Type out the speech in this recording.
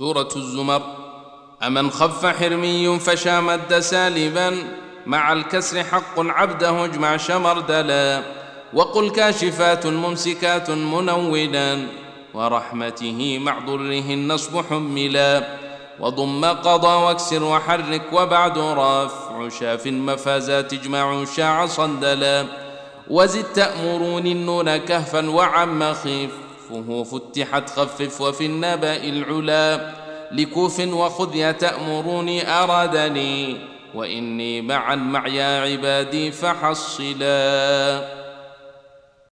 سورة الزمر. أمن خف حرمي فشا مد سالبا. مع الكسر حق عبده اجمع شمردلا. وقل كاشفات ممسكات منولا. ورحمته مع ضره النصب حملا. وضم قضى واكسر وحرك وبعد رفع شاف مفازات اجمع شاع صندلا. وزد تأمرون النون كهفا وعم خفه فتحت خفف وفي النبأ العلا. لكوف وخذ يا تأمروني أرادني وإني معا مع يا عبادي فحصلا.